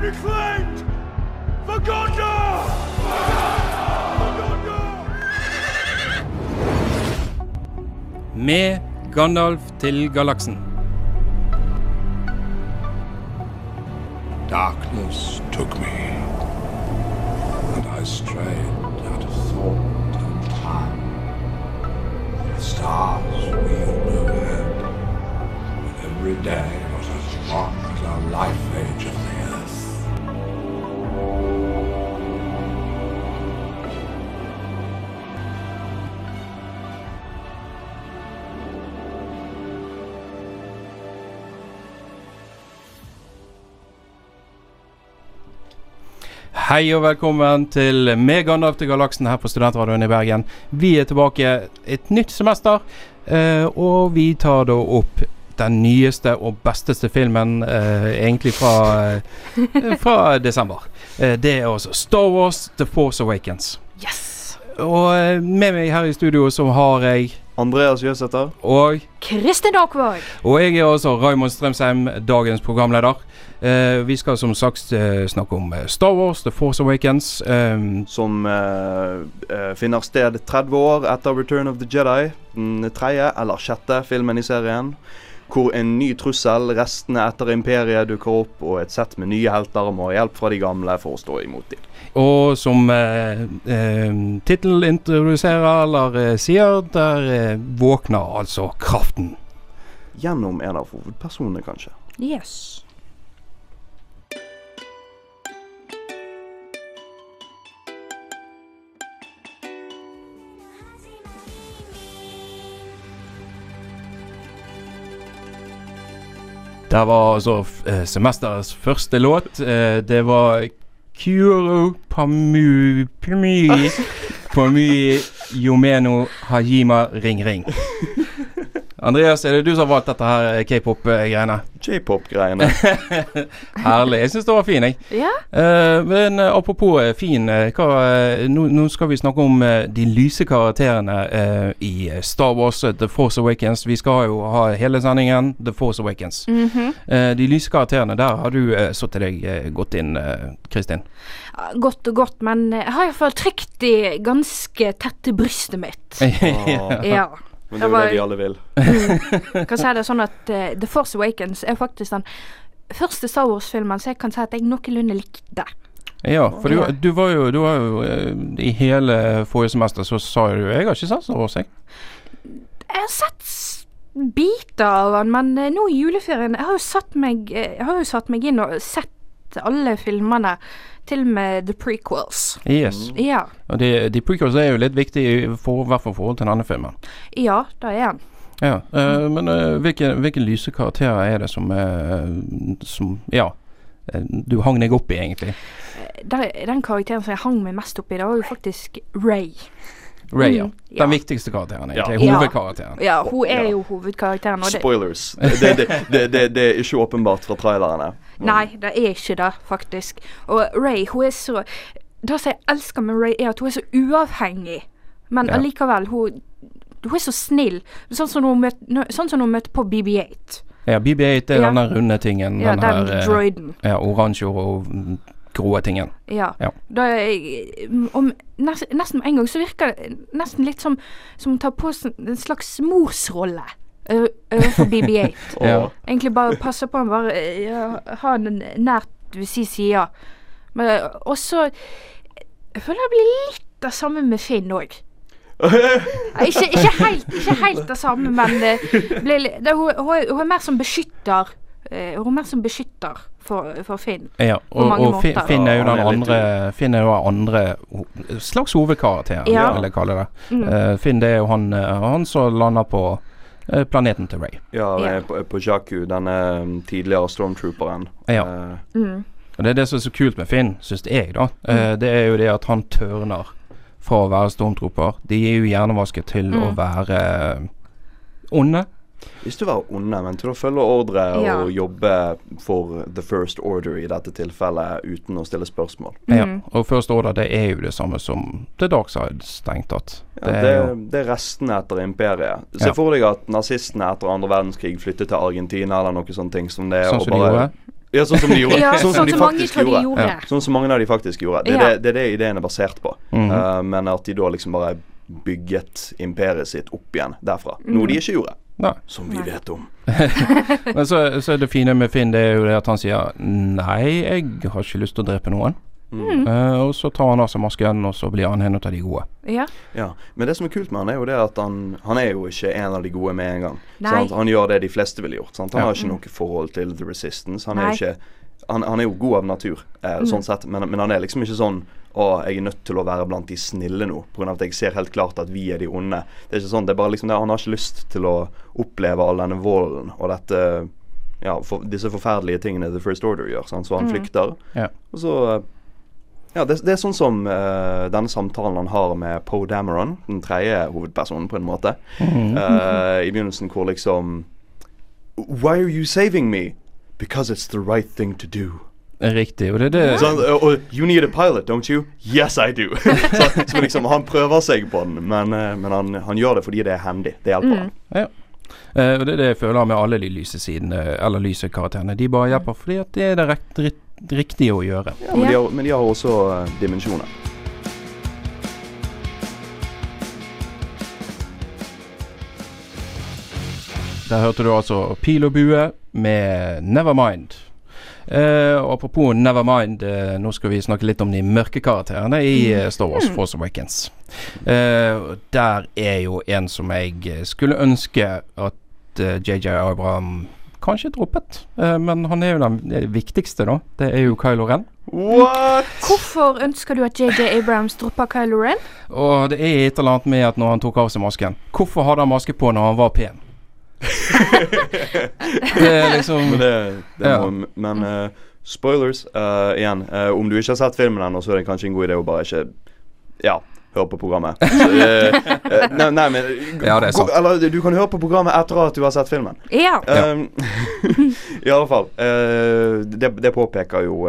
reclaimed for Gondor! For Gondor! Med Gandalf til galaksen. Darkness took me, and I strayed out of thought and time. The stars wheeled overhead, and every day was as long as our life Hei og velkommen til meg, Gandalf til galaksen her på Studentradioen i Bergen. Vi er tilbake et nytt semester, eh, og vi tar da opp den nyeste og besteste filmen eh, egentlig fra, eh, fra desember. Det er altså Star Wars The Force Awakens. Yes! Og med meg her i studio så har jeg Andreas Jøsæter. og Kristin Aakvåg. Og jeg er også Raymond Strømsheim, dagens programleder. Uh, vi skal som sagt uh, snakke om eh, Star Wars, The Force Awakens. Um, Som uh, eh, finner sted 30 år etter Return of the Jedi. Den tredje eller sjette filmen i serien. Hvor en ny trussel, restene etter imperiet, dukker opp, og et sett med nye helter må ha hjelp fra de gamle for å stå imot dem. Og som eh, eh, tittelen introduserer eller eh, sier, der eh, våkner altså kraften. Gjennom en av hovedpersonene, kanskje. Yes. Der var altså eh, semesterets første låt. Det var Kuro Pamu Pumi Pumi Yomeno Hajima Ring Ring. Andreas, er det du som har valgt dette her eh, k-pop-greiene? J-pop-greiene. Herlig. Jeg syns det var fin, jeg. Ja. Uh, men eh, apropos fin, hva, nå, nå skal vi snakke om de lyse karakterene i Star Wars The Force Awakens. Vi skal jo ha hele sendingen The Force Awakens. Mhm. Eh, de lyse karakterene, der har du uh, så til deg godt inn, Kristin. Godt og godt, men jeg har iallfall trykt de ganske tett til brystet mitt. Ja. Men det er jo det vi alle vil. Kan si det sånn at uh, The Force Awakens er faktisk den første Star Wars-filmen så jeg kan si at jeg noenlunde likte. Ja, for du, du var jo, du var jo eh, I hele forrige semester så sa du Jeg har ikke sett Star Wars, jeg. Jeg har sett biter av den, men eh, nå i juleferien Jeg har jo satt meg, jeg har jo satt meg inn og sett alle filmene, til og med the prequels. Yes. Ja. Og de, de prequels er jo litt viktige, for, i hvert fall i forhold til denne filmen. Ja, det er den. Ja, uh, men uh, hvilke, hvilke lyse karakterer er det som, uh, som Ja, du hang deg opp i, egentlig? Den, den karakteren som jeg hang meg mest opp i, det var jo faktisk Ray. Ray, ja. Mm, ja. Den viktigste karakteren, egentlig. Ja. Hovedkarakteren. Ja, hun er jo hovedkarakteren. Og det, Spoilers. Det, det, det, det, det er ikke åpenbart fra trailerne. nei, det er ikke det, faktisk. Og Ray, hun er så Det som jeg elsker med Ray, er at hun er så uavhengig. Men Ja. allikevel, hun, hun er så snill. Sånn som hun møtte, sånn som hun møtte på BB8. Ja, BB8 er Ja. denne runde tingen. Ja, den den her eh, droiden. ja, oransje og mm, grå tingen. Ja. Ja. Da om, nesten, nesten med en gang så virker det nesten litt som som hun tar på seg en slags morsrolle overfor BB8. Ja. Egentlig bare passe på han, bare ja, ha den nært ved si side. Men også Jeg føler det blir litt det samme med Finn òg. Ikke, ikke, helt, ikke helt det samme, men det blir, det, hun, hun, er, hun er mer som beskytter. eh, hun er mer som beskytter for, for Finn. Ja, og, mange og måter. Finn er jo den andre Finn er jo andre slags hovedkarakter, Ja. vil jeg kalle det. Mm. Uh, Finn det er jo han, eh, han som lander på eh, planeten til Ray. Ja, Ja. På, på Jakku, denne mm, tidligere stormtrooperen. Ja. Mm. Og Det er det som er så kult med Finn, syns jeg, da. Eh, det er jo det at han tørner fra å være stormtrooper. De er jo hjernevasket til å Mm. være eh, onde. Ikke du var onde, men til å følge ordre Ja. og jobbe for the first order i dette tilfellet, uten å stille spørsmål. Ja. Mm. Og First Order det er jo det samme som The Dark Side, strengt tatt. Ja, Det det, er det er restene etter imperiet. Se Ja. for deg at nazistene etter andre verdenskrig flyttet til Argentina eller noe sånne ting som det. sånn og som de gjorde. Ja, sånn som de gjorde. Ja, sånn som de mange faktisk de gjorde. gjorde. Ja. Sånn som mange av de faktisk gjorde. Det er, Ja. det, det, er det ideen er basert på. Mhm. uh, men at de da liksom bare bygget imperiet sitt opp igjen derfra. Noe de ikke gjorde. Nei. Som vi Nei. vet om. Men så, så er det fine med Finn det er jo det at han sier Nei, jeg har ikke lyst til å drepe noen. Mm. Uh, og så tar han av seg masken, og så blir han en av de gode. Ja. Ja, Men det som er kult med han, er jo det at han Han er jo ikke en av de gode med en gang. Sant? Han gjør det de fleste ville gjort. Sant? Han Ja. har ikke noe forhold til The Resistance. Han er ikke han, han er jo god av natur, eh, sånn sett, men, men han er liksom ikke sånn å, jeg er nødt til å være blant de snille nå, pga. at jeg ser helt klart at vi er de onde. Det er ikke sånn, det er bare liksom det, Han har ikke lyst til å oppleve all denne volden og dette Ja, for, disse forferdelige tingene The First Order gjør, sant? så han flykter. Yeah. Og så eh, Ja, det, det er sånn som uh, denne samtalen han har med Poe Dameron, den tredje hovedpersonen, på en måte. Uh, I begynnelsen hvor liksom Why are you saving me? Because it's the right thing to do. Riktig. Og det er det Sånn, og, You need a pilot, don't you? Yes, I do. så, så liksom, Han prøver seg på den, men, eh, men han, han gjør det fordi det er handy. Det hjelper han. Ja. Uh, og det er det jeg føler med alle de lyse sidene, eller lyse karakterene. De bare hjelper fordi at det er det rett, rett, riktige å gjøre. Ja, men, de har, men de har også uh, dimensjoner. Der hørte du altså Pil og bue med Nevermind. Eh, og apropos Nevermind, eh, nå skal vi snakke litt om de mørke karakterene i eh, Star Wars Force Awakens. Eh, der er jo en som jeg skulle ønske at JJ Abraham kanskje droppet. Men han er jo den viktigste, da. Det er jo Kylo Ren. What?! Hvorfor ønsker du at JJ Abrams dropper Kylo Ren? Og det er et eller annet med at når han tok av seg masken Hvorfor hadde han maske på når han var pen? det er liksom Men, det, det Ja. må, men uh, spoilers uh, igjen. Uh, om du ikke har sett filmen ennå, så er det kanskje en god idé å bare ikke Ja, høre på programmet. Så, uh, uh, nei, nei, men Ja, det er sant. Eller du kan høre på programmet etter at du har sett filmen. Ja. Um, I alle fall. Uh, det, det påpeker jo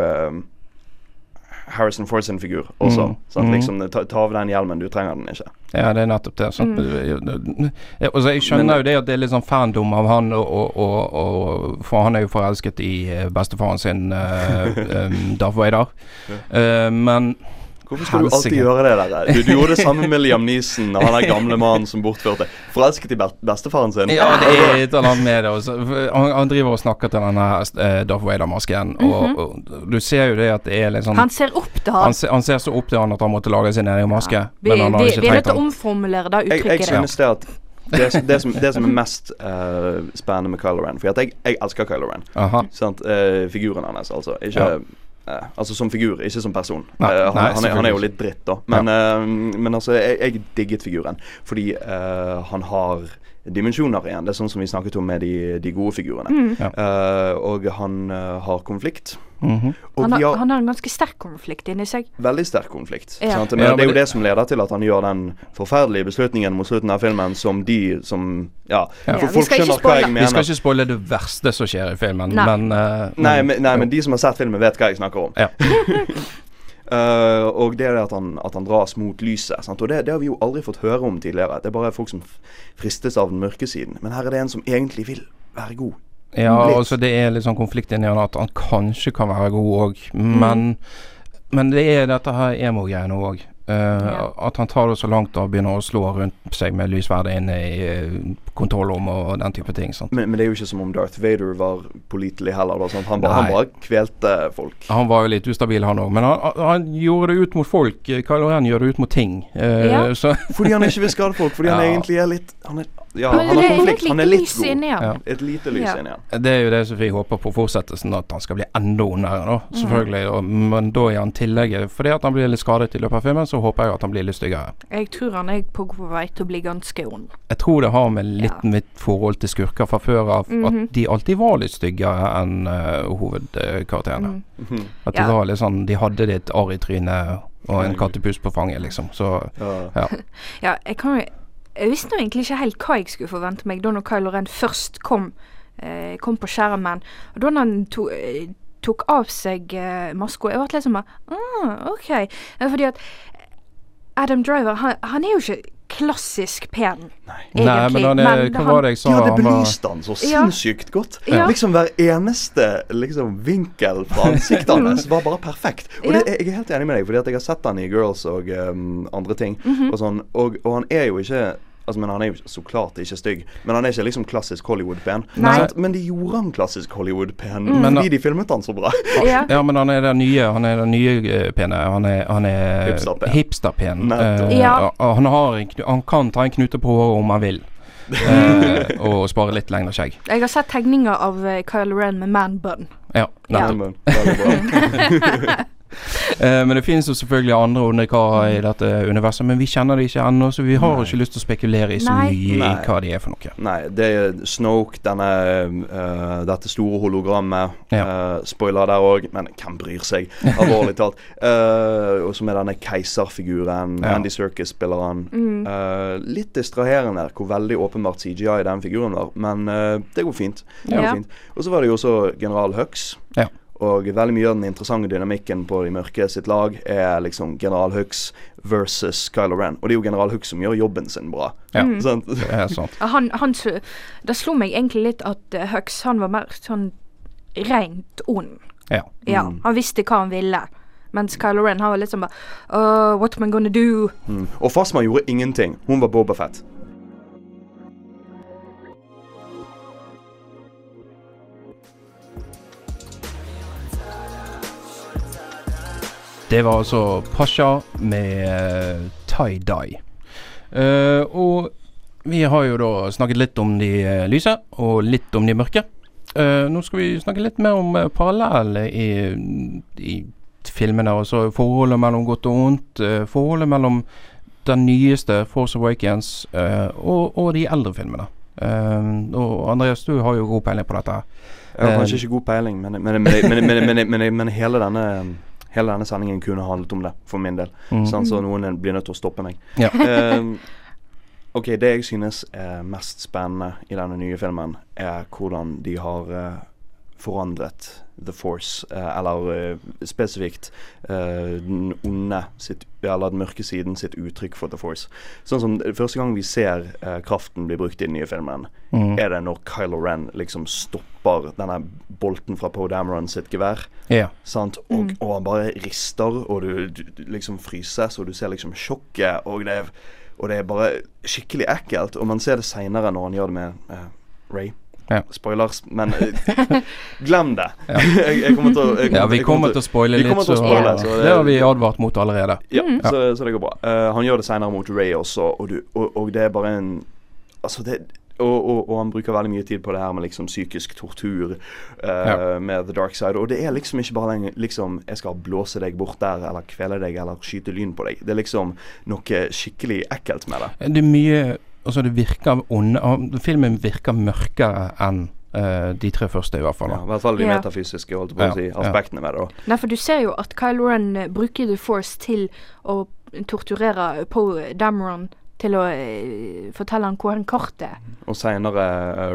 Harrison Ford sin figur også. Mm, Sant? mm. Liksom, ta, ta av den hjelmen, du trenger den ikke. Ja, det er nettopp det. Sant? Mm. altså, jeg skjønner Men- jo det at det er litt sånn fandom av han, og, og, og, og For han er jo forelsket i eh, bestefaren sin, uh, um, Darth Vader. Uh, men Hvorfor skal du alltid gjøre det der? Du, du gjorde det samme med Liam Neeson, han der gamle mannen som bortførte. Forelsket i bestefaren sin. Ja, det er et eller annet med det. Også. Han, han driver og snakker til denne uh, Darth Vader-masken, og, og du ser jo det at det er litt sånn Han ser opp til han, han. ser, han ser så opp til han at han måtte lage sin egen maske. Vi, men han har vi ikke er nødt til å omformulere da det jeg, jeg synes det at det, det, som, det som er mest uh, spennende med Kylo Ren For at jeg, jeg elsker Kylo Ren. Eh, figuren hans, altså. Ikke Ja. Eh, Altså som figur, ikke som person. Nei, Eh, han, nei, han, er, han er jo litt dritt, da. Men, eh, men altså, jeg, jeg digget figuren. Fordi han har dimensjoner igjen. Det er sånn som vi snakket om med de, de gode figurene. Mm. Ja. Uh, og han uh, har konflikt. Mhm. Og Han har, har han har en ganske sterk konflikt inni seg. veldig sterk konflikt. Ja. Sant? Men Ja, det er jo det- som leder til at han gjør den forferdelige beslutningen mot slutten av filmen som de som Ja, Ja. for folk skjønner hva jeg spoile. Vi skal ikke spoile det verste som skjer i filmen, Nei. men uh, Nei, men, nei, men de som har sett filmen, vet hva jeg snakker om. Ja. Eh, og det er det at han, at han dras mot lyset. Sant? Og det, det har vi jo aldri fått høre om tidligere. Det er bare folk som fristes av den mørke siden. Men her er det en som egentlig vil være god. Ja, altså det er litt sånn konflikt inni han at han kanskje kan være god òg, men Men det er dette her emo-greiene òg. Ja. At han tar det så langt og begynner å slå rundt seg med lysverdet inne i uh, kontrollrommet og den type ting. Sant? Men, men det er jo ikke som om Darth Vader var pålitelig heller. Da. Han, bare, han bare kvelte folk. Han var jo litt ustabil, han òg, men han, han- gjorde det ut mot folk. Kylo Ren gjør det ut mot ting. Uh, Ja. Så Fordi han ikke vil skade folk. Fordi han egentlig er litt Han er, ja, han har er konflikt. Han er litt god. Ja. Et lite lys Ja. inni han. det er jo det som vi håper på fortsettelsen, at han skal bli enda ondere, da. Selvfølgelig. Og, men da i han tillegg Fordi at han blir litt skadet i løpet av filmen, så håper jeg at han blir litt styggere. Jeg tror han er på god vei til å bli ganske ond. Jeg tror det har med litt Ja. mitt forhold til skurker fra før av. Mhm. At de alltid var litt styggere enn uh, hovedkarakterene. Mhm. At de Ja. var litt sånn De hadde litt arr i trynet og en kattepus på fanget, liksom. Så Ja. ja. Ja, jeg kan jo Jeg visste nå egentlig ikke helt hva jeg skulle forvente meg da når Kylo Ren først kom, eh, kom på skjermen. Og da han to, eh, tok av seg eh, maska, jeg ble litt sånn ah, OK. Fordi at Adam Driver, han, han er jo ikke klassisk pen, Nei. egentlig. Nei, men han er, hva var det jeg sa? De hadde belyste belyst han så Ja. sinnssykt godt. Ja. Liksom Hver eneste liksom, vinkel fra ansiktet hans var bare perfekt. Og det, jeg er helt enig med deg, fordi at jeg har sett han i Girls og um, andre ting. Mhm. og, sånn, og, og han er jo ikke Altså, men Han er jo så klart ikke stygg, men han er ikke liksom klassisk Hollywood-pen. Men de gjorde han klassisk Hollywood-pen mm. fordi de filmet han så bra. Ja. Ja, men han er den nye Han er den nye eh, pene. Han er, han er Hipsterpen. hipsterpen. Nettopp. Eh, Ja. han, har han kan ta en knute på håret om han vil. Eh, og spare litt lengre skjegg. Jeg har sett tegninger av Kyle Ren med man bun. Ja, Ja. nettopp. Eh, men det finnes jo selvfølgelig andre onde karer i dette universet, men vi kjenner det ikke ennå, så vi har Nei. ikke lyst til å spekulere i så Nei. mye Nei. i hva de er for noe. Nei, det er Snoke, denne, uh, dette store hologrammet. eh, spoiler der òg, men hvem bryr seg? Alvorlig talt. Uh, og så med denne keiserfiguren. Ja. Andy Circus spiller han. Mm. Eh, litt distraherende hvor veldig åpenbart CGI den figuren var, men eh, det går fint. Ja. fint. Og så var det jo også general Hux. Ja. Og veldig mye av den interessante dynamikken på de mørke sitt lag er liksom general Hux versus Kylo Ren. Og det er jo general Hux som gjør jobben sin bra. Ja. Mm. Sant? Det er sant. Han, han Det slo meg egentlig litt at uh, Hux han var mer sånn rent ond. Ja. Ja, Mm. Han visste hva han ville. Mens Kylo Ren han var litt sånn bare uh, What am I gonna do? Mm. Og Fasma gjorde ingenting. Hun var Boba Det var altså Pasha med eh, tie-dye. Uh, eh, og vi har jo da snakket litt om de eh, lyse, og litt om de mørke. Uh, nå skal vi snakke litt mer om parallellene i, i, filmene. Altså forholdet mellom godt og vondt, Uh, forholdet mellom den nyeste Force Awakens uh, og, og, de eldre filmene. og Andreas, du har jo god peiling på dette. Jeg har kanskje ikke god peiling, men, men hele denne Hele denne sendingen kunne handlet om det, for min del. Mm. Sånn, så noen blir nødt til å stoppe meg. Ja. Ehm, ok, det jeg synes er mest spennende i denne nye filmen, er hvordan de har eh, forandret The Force, eh, eller eh, spesifikt eh, den onde sitt, eller den mørke siden sitt uttrykk for The Force. Sånn som Første gang vi ser kraften bli brukt i den nye filmen, Mm. er det når Kylo Ren liksom stopper denne bolten fra Poe Dameron sitt gevær. Yeah. Sant? Og, og han bare rister, og du, du, du liksom fryses, og du ser liksom sjokket, og det, er, og det er bare skikkelig ekkelt. Og man ser det seinere når han gjør det med uh, Ray. Ja. Spoilers, men eh, glem det. jeg, jeg kommer til å jeg Ja, vi jeg kommer til å spoile litt, til å spoile, så det har vi advart mot allerede. Ja, så, så det går bra. Uh, han gjør det seinere mot Ray også, og, du, og, og det er bare en Altså, det og, og, og han bruker veldig mye tid på det her med liksom psykisk tortur uh, Ja. med The Dark Side. Og det er liksom ikke bare lenger liksom Jeg skal blåse deg bort der, eller kvele deg, eller skyte lyn på deg. Det er liksom noe skikkelig ekkelt med det. Det er mye Altså, det virker onde Filmen virker mørkere enn uh, de tre første, i hvert fall. Ja. I hvert fall de Ja. metafysiske holdt på å si, ja. aspektene med det. Nei, for du ser jo at Kylo Ren eh, bruker The Force til å torturere Poe Dameron til å eh, fortelle han hvor han kort er. Og seinere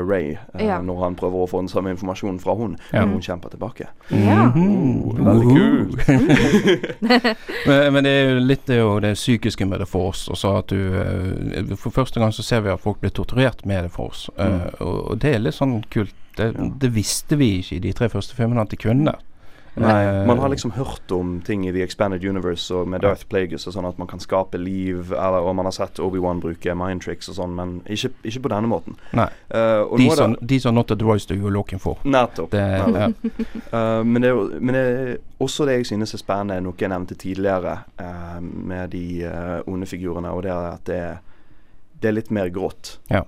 Ray, uh, Ja. når han prøver å få den samme informasjonen fra hun, Ja. når hun kjemper tilbake. Ja. Mhm. Oh, veldig Uhu. men, men det er jo litt det, jo det psykiske med The Force. Også at du eh, For første gang så ser vi at folk blir torturert med det for oss. Mm. og, og det er litt sånn kult. Det, Ja. det visste vi ikke i de tre første filmene at de kunne. Nei, Eh, Man har liksom hørt om ting i The Expanded Universe og med Darth Plagueis og sånn at man kan skape liv, eller, og man har sett Obi-Wan bruke mind tricks og sånn, men ikke, ikke på denne måten. Nei. Uh, de, som, det, de som not the droids you're looking for. nettopp. Det, ja. uh, men, det men det er også det jeg synes er spennende, noe jeg nevnte tidligere uh, med de onde figurene, og det er at det, det er litt mer grått. Ja.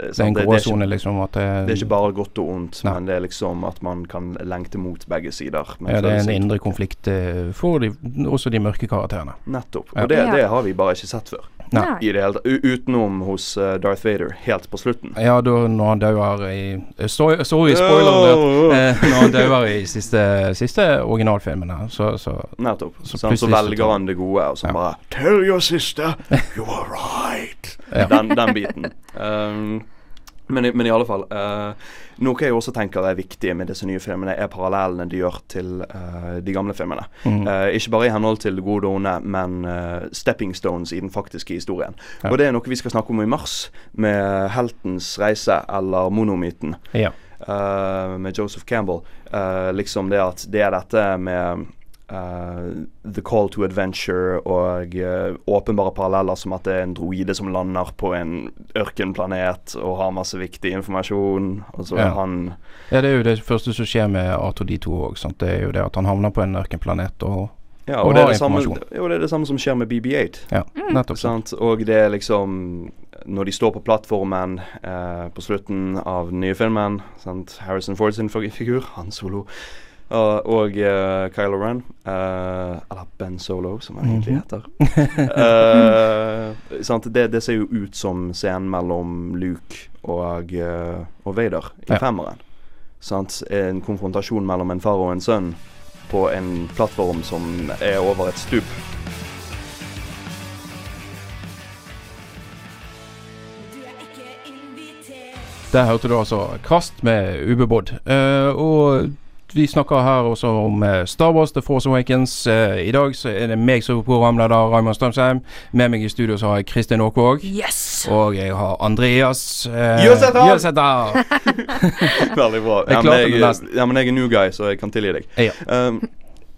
Eh, Det er ikke, liksom. At det, det er ikke bare godt og ondt, Nei. men det er liksom at man kan lengte mot begge sider. men ja, det er en indre konflikt eh, for de, også de mørke karakterene. Nettopp. Og det, Ja. det har vi bare ikke sett før. Nei. I det hele Utenom hos eh, Darth Vader, helt på slutten. Ja, da når han dauer i Sorry, spoiler Oh. Eh, når han dauer i siste, siste originalfilmene, så, så Nettopp. Så Så, så, velger han det gode, og så Ja. bare Tell your sister you are right. Den, den biten. Um, Men, men i alle fall Uh, Noe jeg også tenker er viktig med disse nye filmene, er parallellene de gjør til uh, de gamle filmene. Mm. Uh, ikke bare i henhold til det gode og onde, men eh, stepping stones i den faktiske historien. Ja. Og det er noe vi skal snakke om i mars, med Heltens reise, eller Monomyten, Ja. eh, med Joseph Campbell. Eh, liksom det at det er dette med eh, The Call to Adventure og uh, åpenbare paralleller som at det er en droide som lander på en ørkenplanet og har masse viktig informasjon, og så Ja. er han ja, det er jo det første som skjer med R2D2 òg. Det er jo det at han havner på en ørkenplanet og Ja, Og og det, er har det, samme, informasjon. jo, det er det samme som skjer med BB8. Ja, nettopp. Sant? Og det er liksom Når de står på plattformen eh, på slutten av den nye filmen sant? Harrison Ford sin figur, Han Solo, og, og uh, Kylo Ren uh, Eller Ben Solo, som han egentlig Mhm. heter. Eh, sant? Det, det ser jo ut som scenen mellom Luke og, og Vader i Ja. femmeren. Sant? En konfrontasjon mellom en far og en sønn på en plattform som er over et stup. Der hørte du altså Krast med Ubebodd. Eh, og vi snakker her også om eh, Star Wars The Force Awakens. Eh, I dag så er det meg som er programleder, Raymond Strømsheim. Med meg i studio så har jeg Kristin Aakvåg. Yes! Og jeg har Andreas eh, Jøsæter! Veldig bra. Ja, men jeg, ja, men jeg er new guy, så jeg kan tilgi deg. Ja. Um,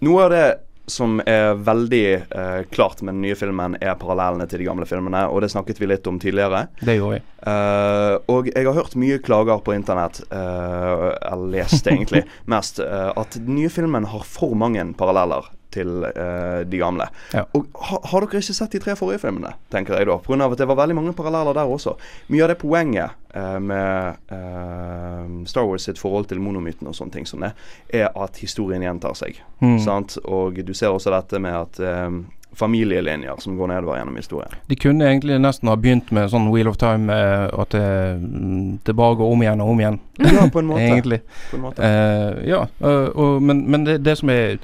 noe av det som er veldig eh, klart med den nye filmen, er parallellene til de gamle filmene. Og det snakket vi litt om tidligere. Det gjorde vi. Eh, og jeg har hørt mye klager på internett, eh, eller lest egentlig mest, eh, at den nye filmen har for mange paralleller til uh, de gamle. Ja. Og ha, har dere ikke sett de tre forrige filmene, tenker jeg da? På grunn av at det var veldig mange paralleller der også. Mye av det poenget uh, med uh, Star Wars sitt forhold til monomyten og sånne ting som det, er at historien gjentar seg. Mm. Sant? Og du ser også dette med at um, familielinjer som går nedover gjennom historien. De kunne egentlig nesten ha begynt med sånn Wheel of Time, eh, at det, mm, det bare går om igjen og om igjen. Ja, på en måte. Egentlig. På en måte. Eh, ja, øh, og, men, men det, det som er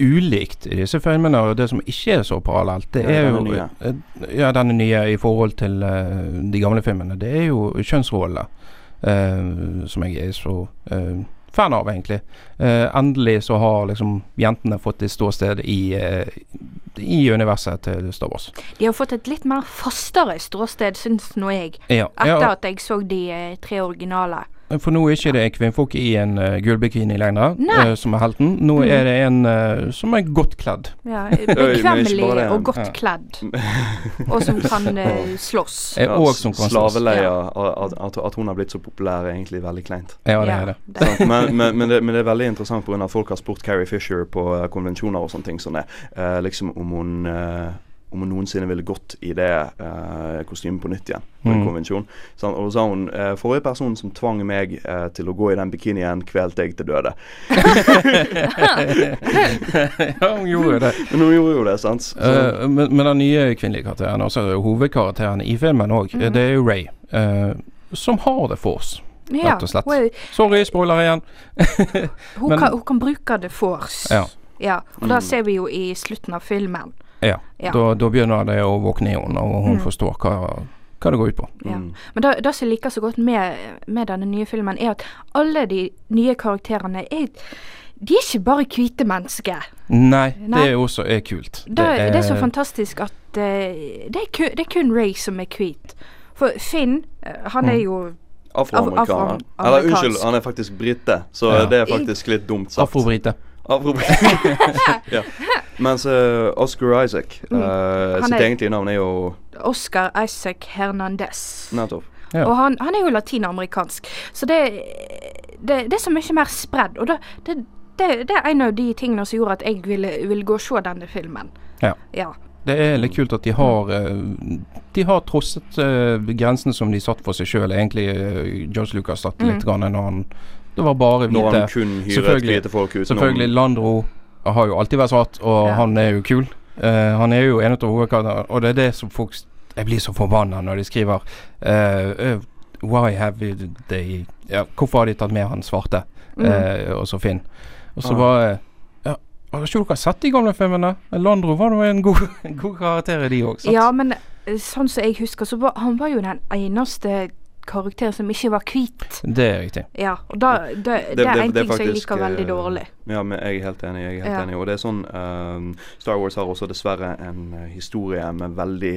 ulikt i disse filmene, og det som ikke er så parallelt, det er jo denne nye. eh, Ja, denne nye i forhold til uh, de gamle filmene. Det er jo kjønnsrollene Uh, som jeg er så uh, fan av, egentlig. Endelig så har liksom jentene fått et ståsted i, i universet til Star Wars. De har fått et litt mer fastere ståsted, syns nå jeg. Ja, Etter ja, at jeg så de tre originale. For nå er ikke det kvinnfolk i en uh, gullbikini lenger eh, som er helten. Nå Mm. er det en uh, som er godt kledd. Ja, Bekvemmelig og godt Ja. kledd. Og som kan uh, slåss. Eh, og som kan slåss. Slaveleie. At, at, at hun har blitt så populær, er egentlig veldig kleint. Ja, det Ja, er det. Men, men, men, det, men det er veldig interessant pga. at folk har spurt Carrie Fisher på eh, konvensjoner og sånne ting. Sånn det. Eh, liksom om hun eh, om hun noensinne ville gått i det eh, kostymet på nytt igjen. På en Mm. konvensjon. Så, Og sa hun eh, forrige person som tvang meg eh, til å gå i den bikinien, kvelte jeg til døde. ja, hun gjorde det. Men hun gjorde jo det, sant? Så, Eh, men, men den nye kvinnelige karakteren, altså hovedkarakteren i filmen òg, mm. det er jo Ray. uh, som har det for Ja, rett og slett. hun, Sorry, spoiler igjen. hun, Men- kan, hun kan bruke det force. Ja. Ja, og Mm. det ser vi jo i slutten av filmen. Ja. Ja. Da, da begynner det å våkne i henne, og hun Mm. forstår hva, hva det går ut på. Ja. mm. Men det, det som jeg liker så godt med, med denne nye filmen, er at alle de nye karakterene er De er ikke bare hvite mennesker. Nei, Nei. det er også er kult. Det, det, er så fantastisk at uh, det, er kun, det er kun Ray som er hvit. For Finn, eh, han er Mm. jo Afroamerikaner. Afro- Eller unnskyld, han er faktisk brite, så Ja. det er faktisk litt dumt sagt. Afrobrite. Ja. Mens uh, Oscar Isaac Mm. uh, Sitt er- egentlige navn er jo Oscar Isaac Hernandez. Nettopp. Ja. Og han, han er jo latinamerikansk. Så det, det, det er så mye mer spredd. Og det, det, det, det er en av de tingene som gjorde at jeg ville, ville gå og se denne filmen. Ja. ja. Det er litt kult at de har eh, De har trosset grensene som de satt for seg sjøl. Egentlig George Lucas satte Mm. litt grann en han Det var bare Når han kun hyret Selvfølgelig. hvite folk utenom Selvfølgelig, Landro har jo alltid vært svart, og Ja. han er jo kul. Uh, han er jo en av hovedkarakterene, og det er det som folk Jeg blir så forbanna når de skriver eh, eh, Why have they ja, Hvorfor har de tatt med han svarte, Mm. eh, og så Finn? Og så Ah. bare Har ikke dere sett de gamle filmene? Landro var nå en god, god karakter i de òg, ja, men sånn som jeg husker, så var han var jo den eneste karakter som ikke var hvit. Det er riktig. Ja, og da, det, det, det- er en det ting som jeg liker veldig eh, dårlig. Ja, men jeg er helt enig. jeg er helt Ja. enig Og det er sånn ehm, Star Wars har også dessverre en eh, historie med veldig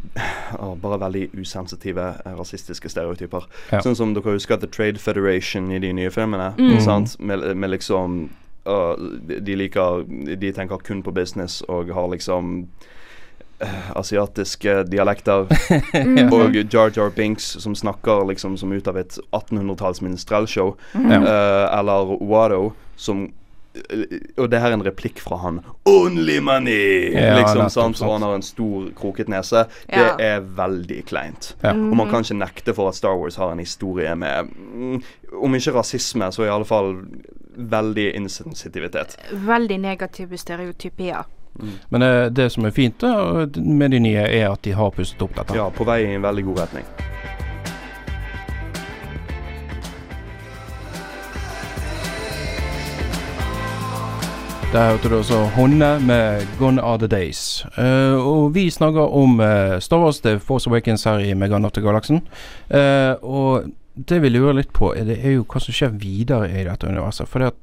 ah, Bare veldig usensitive eh, rasistiske stereotyper. Ja. Sånn som dere husker The Trade Federation i de nye filmene. Mm. Sant? Med, med liksom ah, de, liker De tenker kun på business og har liksom asiatiske dialekter. ja. Og Jar Jar Binks som snakker liksom som ut av et 1800-talls minstrellshow. Mhm. Ja. Eh, eller Watto som eh, og det her er en replikk fra han. 'Only money!' Ja, liksom, sånn, sant. Han har en stor, kroket nese. Ja. Det er veldig kleint. Ja. Og man kan ikke nekte for at Star Wars har en historie med mm, Om ikke rasisme, så i alle fall veldig insensitivitet. Veldig negative stereotypier. Men eh, det som er fint med de nye, er at de har pustet opp dette. Ja, på vei i en veldig god retning. Der hørte du også Honne med 'Gone Are The Days'. Uh, og vi snakker om uh, Star Wars The Force Awakens her i Meganaut til galaksen. Eh, og det vi lurer litt på, er, det er jo hva som skjer videre i dette universet. For det, at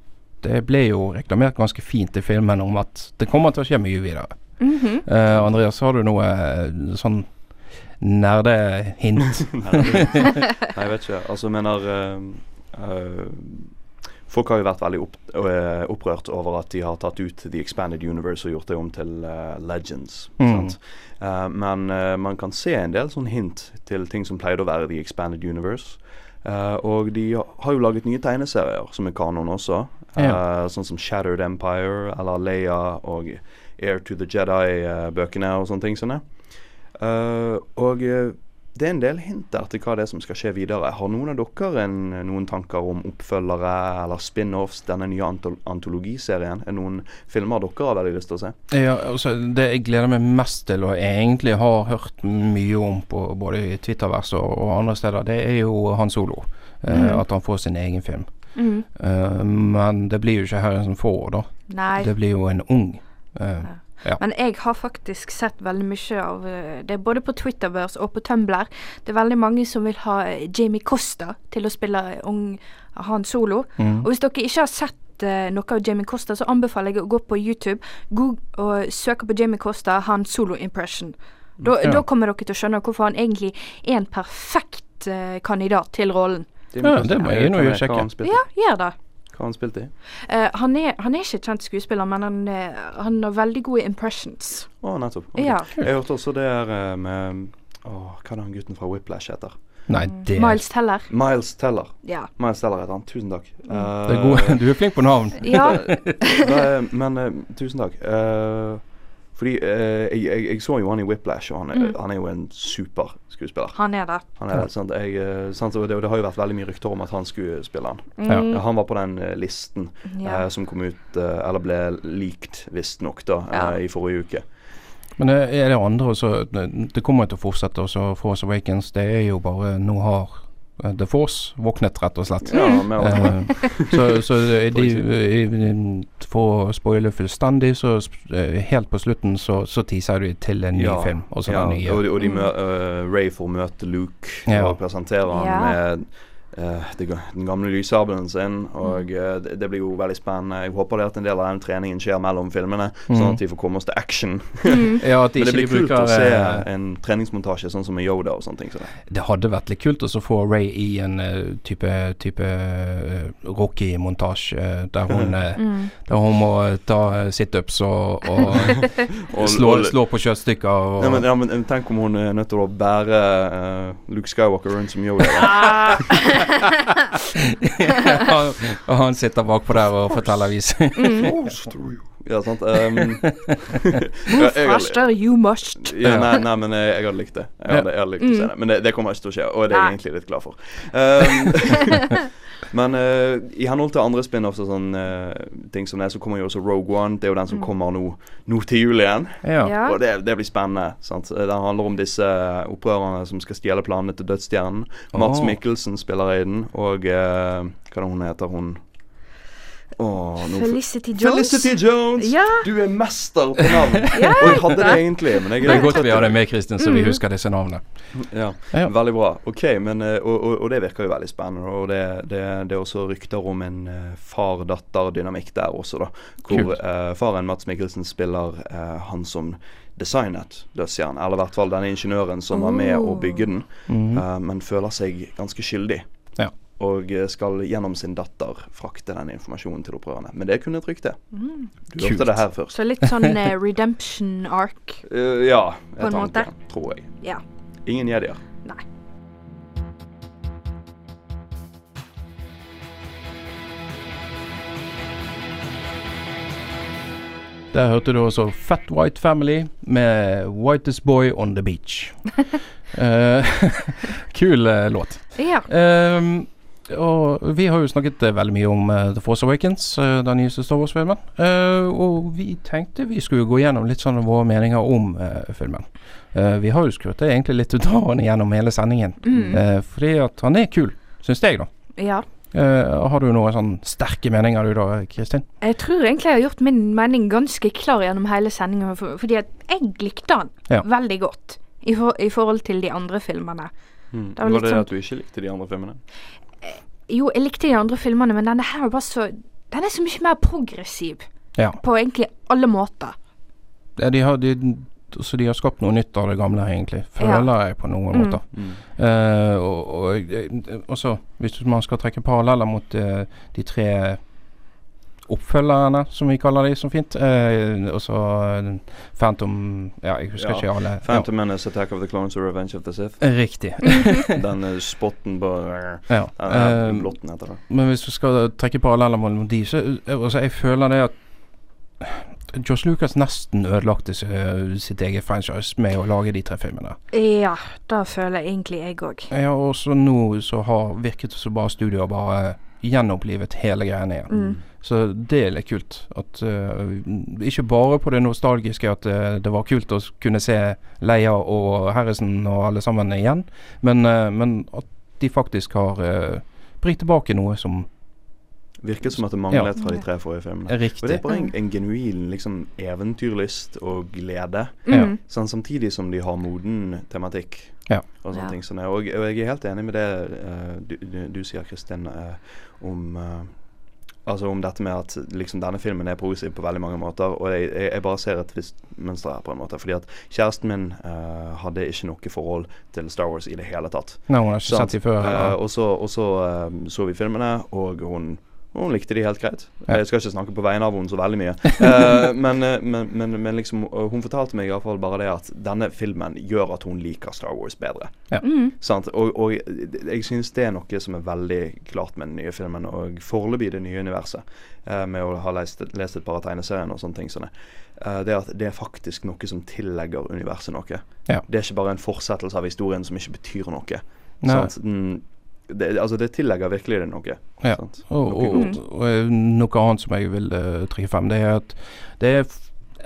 det ble jo reklamert ganske fint i filmen om at det kommer til å skje mye videre. Mm -hmm. uh, Andreas, har du noe eh, sånn nerdehint? Nei, jeg vet ikke. Altså, jeg mener uh, uh, Folk har jo vært veldig opp, opprørt over at de har tatt ut The Expanded Universe og gjort det om til Legends. Mm. Sant? Eh, men man kan se en del sånn hint til ting som pleide å være The Expanded Universe. Eh, og de har jo laget nye tegneserier som er kanon også. Eh, Sånn som Shattered Empire eller Leia og Air to the Jedi-bøkene og sånne ting. Sånne. uh, og eh, det er en del hint der til hva det er som skal skje videre. Har noen av dere en, noen tanker om oppfølgere eller spin-offs, denne nye antol antologiserien? Er det noen filmer dere har veldig lyst til å se? Ja, altså Det jeg gleder meg mest til, og egentlig har hørt mye om på både i Twittervers og, og andre steder, det er jo Han Solo. Eh, Mhm. At han får sin egen film. Mm. Eh, men det blir jo ikke Harrison Ford, da. Nei. Det blir jo en ung. Eh, Men jeg har faktisk sett veldig mye av eh, det, både på Twitterverse og på Tumblr. Det er veldig mange som vil ha eh, Jamie Costa til å spille ung Han Solo. mm. Og hvis dere ikke har sett eh, noe av Jamie Costa, så anbefaler jeg å gå på YouTube Google, og søke på Jamie Costa Han Solo Impression. Da, Ja. da kommer dere til å skjønne hvorfor han egentlig er en perfekt uh, kandidat til rollen. Ja, det må jeg inn sjekke. Ja, gjør det. Hva har han spilt i? Uh, han, er, han er ikke kjent skuespiller, men han, er, han har veldig gode impressions. Å, nettopp. Okay. Ja. Jeg hørte også det her eh, med oh, hva er det han gutten fra Whiplash heter? Nei, det, Miles Teller. Miles Teller. Ja. Miles Teller heter han. Tusen takk. det er god, Du er flink på navn. ja. er, men uh, tusen takk. Eh, fordi eh, jeg, jeg, jeg så jo han i Whiplash, og han er, Mm. han er jo en super skuespiller. Han er det. Han er, sant, jeg, eh, sant, det, det har jo vært veldig mye rykter om at han skulle spille han. Mm, Ja, han var på den eh, listen ja. eh, som kom ut, eh, eller ble likt visstnok, da, Ja. eh, i forrige uke. Men det er det andre også Det kommer jo til å fortsette også. Force Awakens. Det er jo bare Nå har The Force våknet, rett og slett. Ja, mindre. Eh, så så de, eh, For å spoile fullstendig, så eh, helt på slutten så, så teaser de til en ny Ja, film. Og ja, den nye. og, de- og de Mm. mø uh, Ray får møte Luke Ja. og presenterer han med eh, den gamle lyssabelen sin. Mm. Og eh, det, det blir jo veldig spennende. Jeg håper det at en del av den treningen skjer mellom filmene, sånn Mm. at vi får komme oss til action. Ja, at de Men det ikke blir kult bruker, å se eh, en treningsmontasje sånn som med Yoda og sånne ting. Så det. Det hadde vært litt kult å få Ray i en eh, type, type eh, Rocky-montasje eh, der, hun, eh, Mm. der hun må eh, ta eh, situps og, og Og- slå, slå på kjøttstykker. Ja, men, ja, men tenk om hun er nødt til å bære uh, Luke Skywalker rundt som Yoda. Og, og han sitter bakpå der og forteller vis. Ja, sant. Um, Faster you must. ja, nei, nei, men jeg, jeg hadde likt det. Jeg hadde, jeg hadde likt å se Mm. det Men det, det kommer ikke til å skje, og det er jeg egentlig litt glad for. Um, men uh, i henhold til andre spin-offs og sånn uh, ting som det, så kommer jo også Rogue One. Det er jo den som kommer nå, nå til jul igjen. ja. Ja. Og det, det blir spennende. sant? Den handler om disse opprørerne som skal stjele planene til Dødsstjernen. Mats Åh. Mikkelsen spiller i den, og uh, hva er det hun heter hun? Nå Felicity Jones. Felicity Jones! Ja. Du er mester på navn. Ja, og jeg hadde det egentlig, men jeg Det er godt vi har deg med, Kristin, så vi husker disse navnene. Ja, Ja. Veldig bra. Ok, men, eh, og, og, og det virker jo veldig spennende. Og det, det, det er også rykter om en eh, far-datter-dynamikk der også, da. Hvor eh, faren Mats Mikkelsen spiller uh, han som designet dødsjernen. Eller i hvert fall denne ingeniøren som var med å Oh. bygge den, mm. uh, men føler seg ganske skyldig. Ja. Og eh, skal gjennom sin datter frakte den informasjonen til opprørerne. Men det er kun et rykte. Du Kult. hørte det her først. Så litt sånn uh, redemption arc. Uh, ja, På en et måte. annet, tror jeg. Ja. Ingen jedier. Nei. Der hørte du også Fat White Family med 'Whitest Boy on the Beach'. uh, kul eh, låt. Ja. Ehm, og vi har jo snakket eh, veldig mye om eh, The Force Awakens, eh, den nyeste Star Wars-filmen. Eh, og vi tenkte vi skulle gå gjennom litt sånn våre meninger om filmen. Eh, vi har jo skrudd egentlig litt ut av den gjennom hele sendingen. Mm. Eh, fordi at han er kul, syns jeg, da. ja. Uh, har du noen sånn sterke meninger du da, Kristin? Jeg tror egentlig jeg har gjort min mening ganske klar gjennom hele sendingen, for, fordi at jeg likte han Ja. veldig godt i, for, i forhold til de andre filmene. Mm. Det var var, det sånn- at du ikke likte de andre filmene? Jo, jeg likte de andre filmene, men denne her er bare så Den er så mye mer progressiv Ja. på egentlig alle måter. Ja, de har, de, så de har skapt noe nytt av det gamle, egentlig. Føler jeg på noen Mm. måter. Eh, og, og og, så, hvis man skal trekke paralleller mot eh, de tre oppfølgerne, som vi kaller de så fint. Eh, og så eh, Phantom Ja, jeg husker Ja, ikke alle. Phantom Menace, Attack of the Clones og Revenge of the Sith. Riktig. Den eh, spotten på ja. Den Eh, blotten heter det. men hvis vi skal trekke paralleller mellom de, så eh, altså, jeg føler det at Josh Lucas nesten ødelagte sitt eget franchise med å lage de tre filmene. Ja, det føler jeg egentlig jeg òg. Ja, og så nå så har virket det som bare studio har bare gjenopplivet hele greiene igjen. Mm. Så det er litt kult. At uh, Ikke bare på det nostalgiske at uh, det var kult å kunne se Leia og Harrison og alle sammen igjen, men, uh, men at de faktisk har uh, bringt tilbake noe som Virket som at det manglet fra de tre forrige filmene. Riktig. Og det er bare en, en genuin liksom, eventyrlyst og glede. Mm. Sånn, samtidig som de har moden tematikk. Ja. Og sånne Ja. ting som. Og, og jeg er helt enig med det du, du, du sier, Kristin, om Altså om dette med at liksom denne filmen er progressiv på veldig mange måter. Og jeg, jeg, bare ser et visst mønster her, på en måte. Fordi at kjæresten min uh, hadde ikke noe forhold til Star Wars i det hele tatt. Nei, hun har ikke sett dem før. Uh, og så, og så, uh, så vi filmene, og hun, hun likte de helt greit. Jeg skal ikke snakke på vegne av henne så veldig mye. Eh, men, eh, men, men, men liksom, hun fortalte meg iallfall bare det at denne filmen gjør at hun liker Star Wars bedre. Mm. Sant? Og, og jeg synes det er noe som er veldig klart med den nye filmen, og foreløpig det nye universet, eh, med å ha lest, lest et par av tegneseriene og sånne ting. Sånne. Eh, det at det er faktisk noe som tillegger universet noe. Ja. Det er ikke bare en fortsettelse av historien som ikke betyr noe. Nei. Sant? Det, altså det tillegger virkelig det noe. Ja. Sant? Og, Noe og, godt. og, og noe annet som jeg vil uh, trekke frem, det er at det er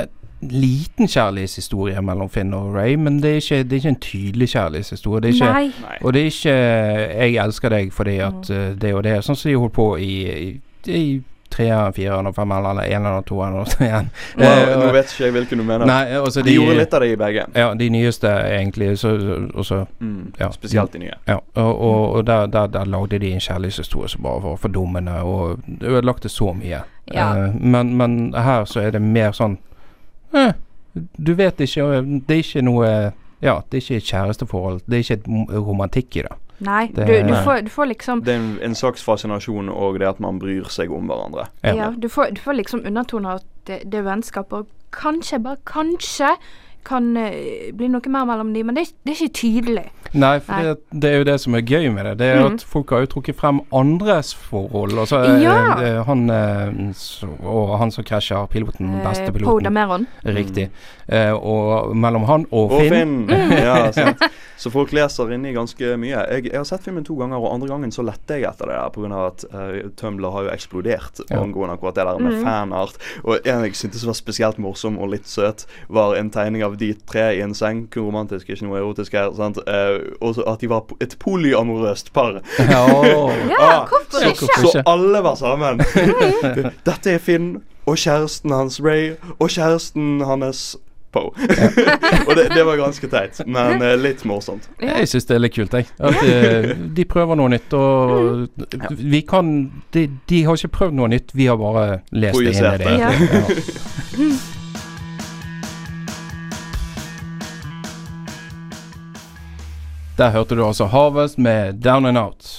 en liten kjærlighetshistorie mellom Finn og Ray, men det er ikke, det er ikke en tydelig kjærlighetshistorie. Det er ikke. Nei. Og det er ikke 'jeg elsker deg fordi at uh, det og det', sånn som de holdt på i, i, i treeren, fireren og femmeren eller eneren og toeren og så igjen. Nå, Eh, nå vet ikke jeg hvilken du mener. Nei, altså de, gjorde litt av det i begge. Ja, de nyeste egentlig. Så, også, Mm. Ja. Spesielt de nye. Ja, og, og, og der, der, der lagde de en kjærlighetshistorie som bare var fordummende, og det ødelagte så mye. Ja. Eh, men, men her så er det mer sånn eh, Du vet ikke Det er ikke noe Ja, det er ikke et kjæresteforhold. Det er ikke et romantikk i det. Nei. Det- Du, du, Nei. får, du får liksom Det er en, en slags fascinasjon og det at man bryr seg om hverandre. Ja. Ja, du får, du får liksom undertoner at det, det er vennskap, og kanskje, bare kanskje, kan eh, bli noe mer mellom dem, men det, er- det er ikke tydelig. Nei, for Nei. det, det er jo det som er gøy med det. Det er mm. at folk har jo trukket frem andres forhold. Altså, Ja. han eh, og han som krasjer, piloten, Eh, beste Poe piloten. Dameron. Riktig. Eh, og mellom han og, Og Finn. Finn. ja, sant. Så folk leser inni ganske mye. Jeg, jeg har sett filmen to ganger, og andre gangen så lette jeg etter det der pga. at uh, Tumblr har jo eksplodert Ja. angående akkurat det der med mm. fanart. Og en jeg syntes var spesielt morsom og litt søt, var en tegning av de tre i en seng. Kun romantisk, ikke noe erotisk her. sant? Eh, og at de var et polyamorøst par. Ja, Ja, Ah, hvorfor ikke? så- ikke? Så alle var sammen. Dette er Finn og kjæresten hans Ray og kjæresten hans Poe. og det, det var ganske teit, men eh, litt morsomt. Jeg syns det er litt kult, jeg. At de, de prøver noe nytt. Og vi kan de, de har ikke prøvd noe nytt, vi har bare lest det inn i det. det. Ja. Der hørte du altså Harvest med Down and Out.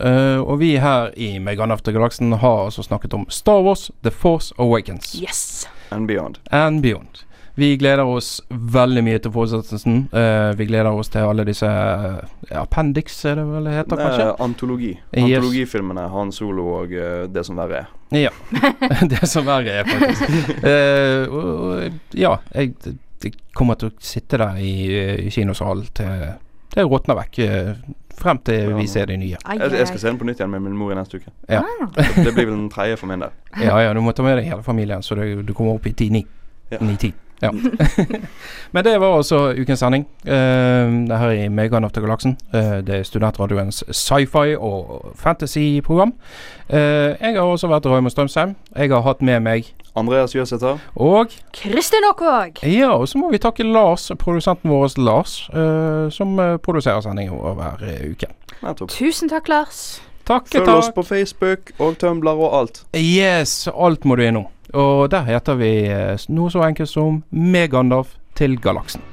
Uh, og vi her i Megan After Galaksen har altså snakket om Star Wars, The Force Awakens Yes. And beyond. and Beyond. Vi gleder oss veldig mye til fortsettelsen. Uh, vi gleder oss til alle disse uh, appendix, er det vel det heter, kanskje? Eh, antologi. Yes. Antologifilmene Han Solo og uh, det som verre er. Ja. det som verre er, faktisk. Eh, ja, jeg, jeg kommer til å sitte der i, i kinosalen til det råtner vekk. eh, frem til Ja. vi ser de nye. Jeg, jeg skal se den på nytt igjen med min mor i neste uke. Ja. Det blir vel den tredje for min del. Ja ja, du må ta med deg hele familien, så du, du kommer opp i 10-9. Ja. 9-10. Ja. Men det var altså ukens sending. Uh, det her i Megan After Galaksen. Uh, det er studentradioens sci-fi og fantasy-program. Uh, jeg har også vært Raymond Strømsheim. Jeg har hatt med meg Andreas Jøsæter. og Kristin Aakvåg. Ja, og så må vi takke Lars, produsenten vår Lars, eh, som eh, produserer sendingen vår hver eh, uke. Nettopp. Tusen takk, Lars. Takk, Følg oss på Facebook og Tumblr og alt. Yes, alt må du innom. Og der heter vi eh, noe så enkelt som Megandalf til galaksen.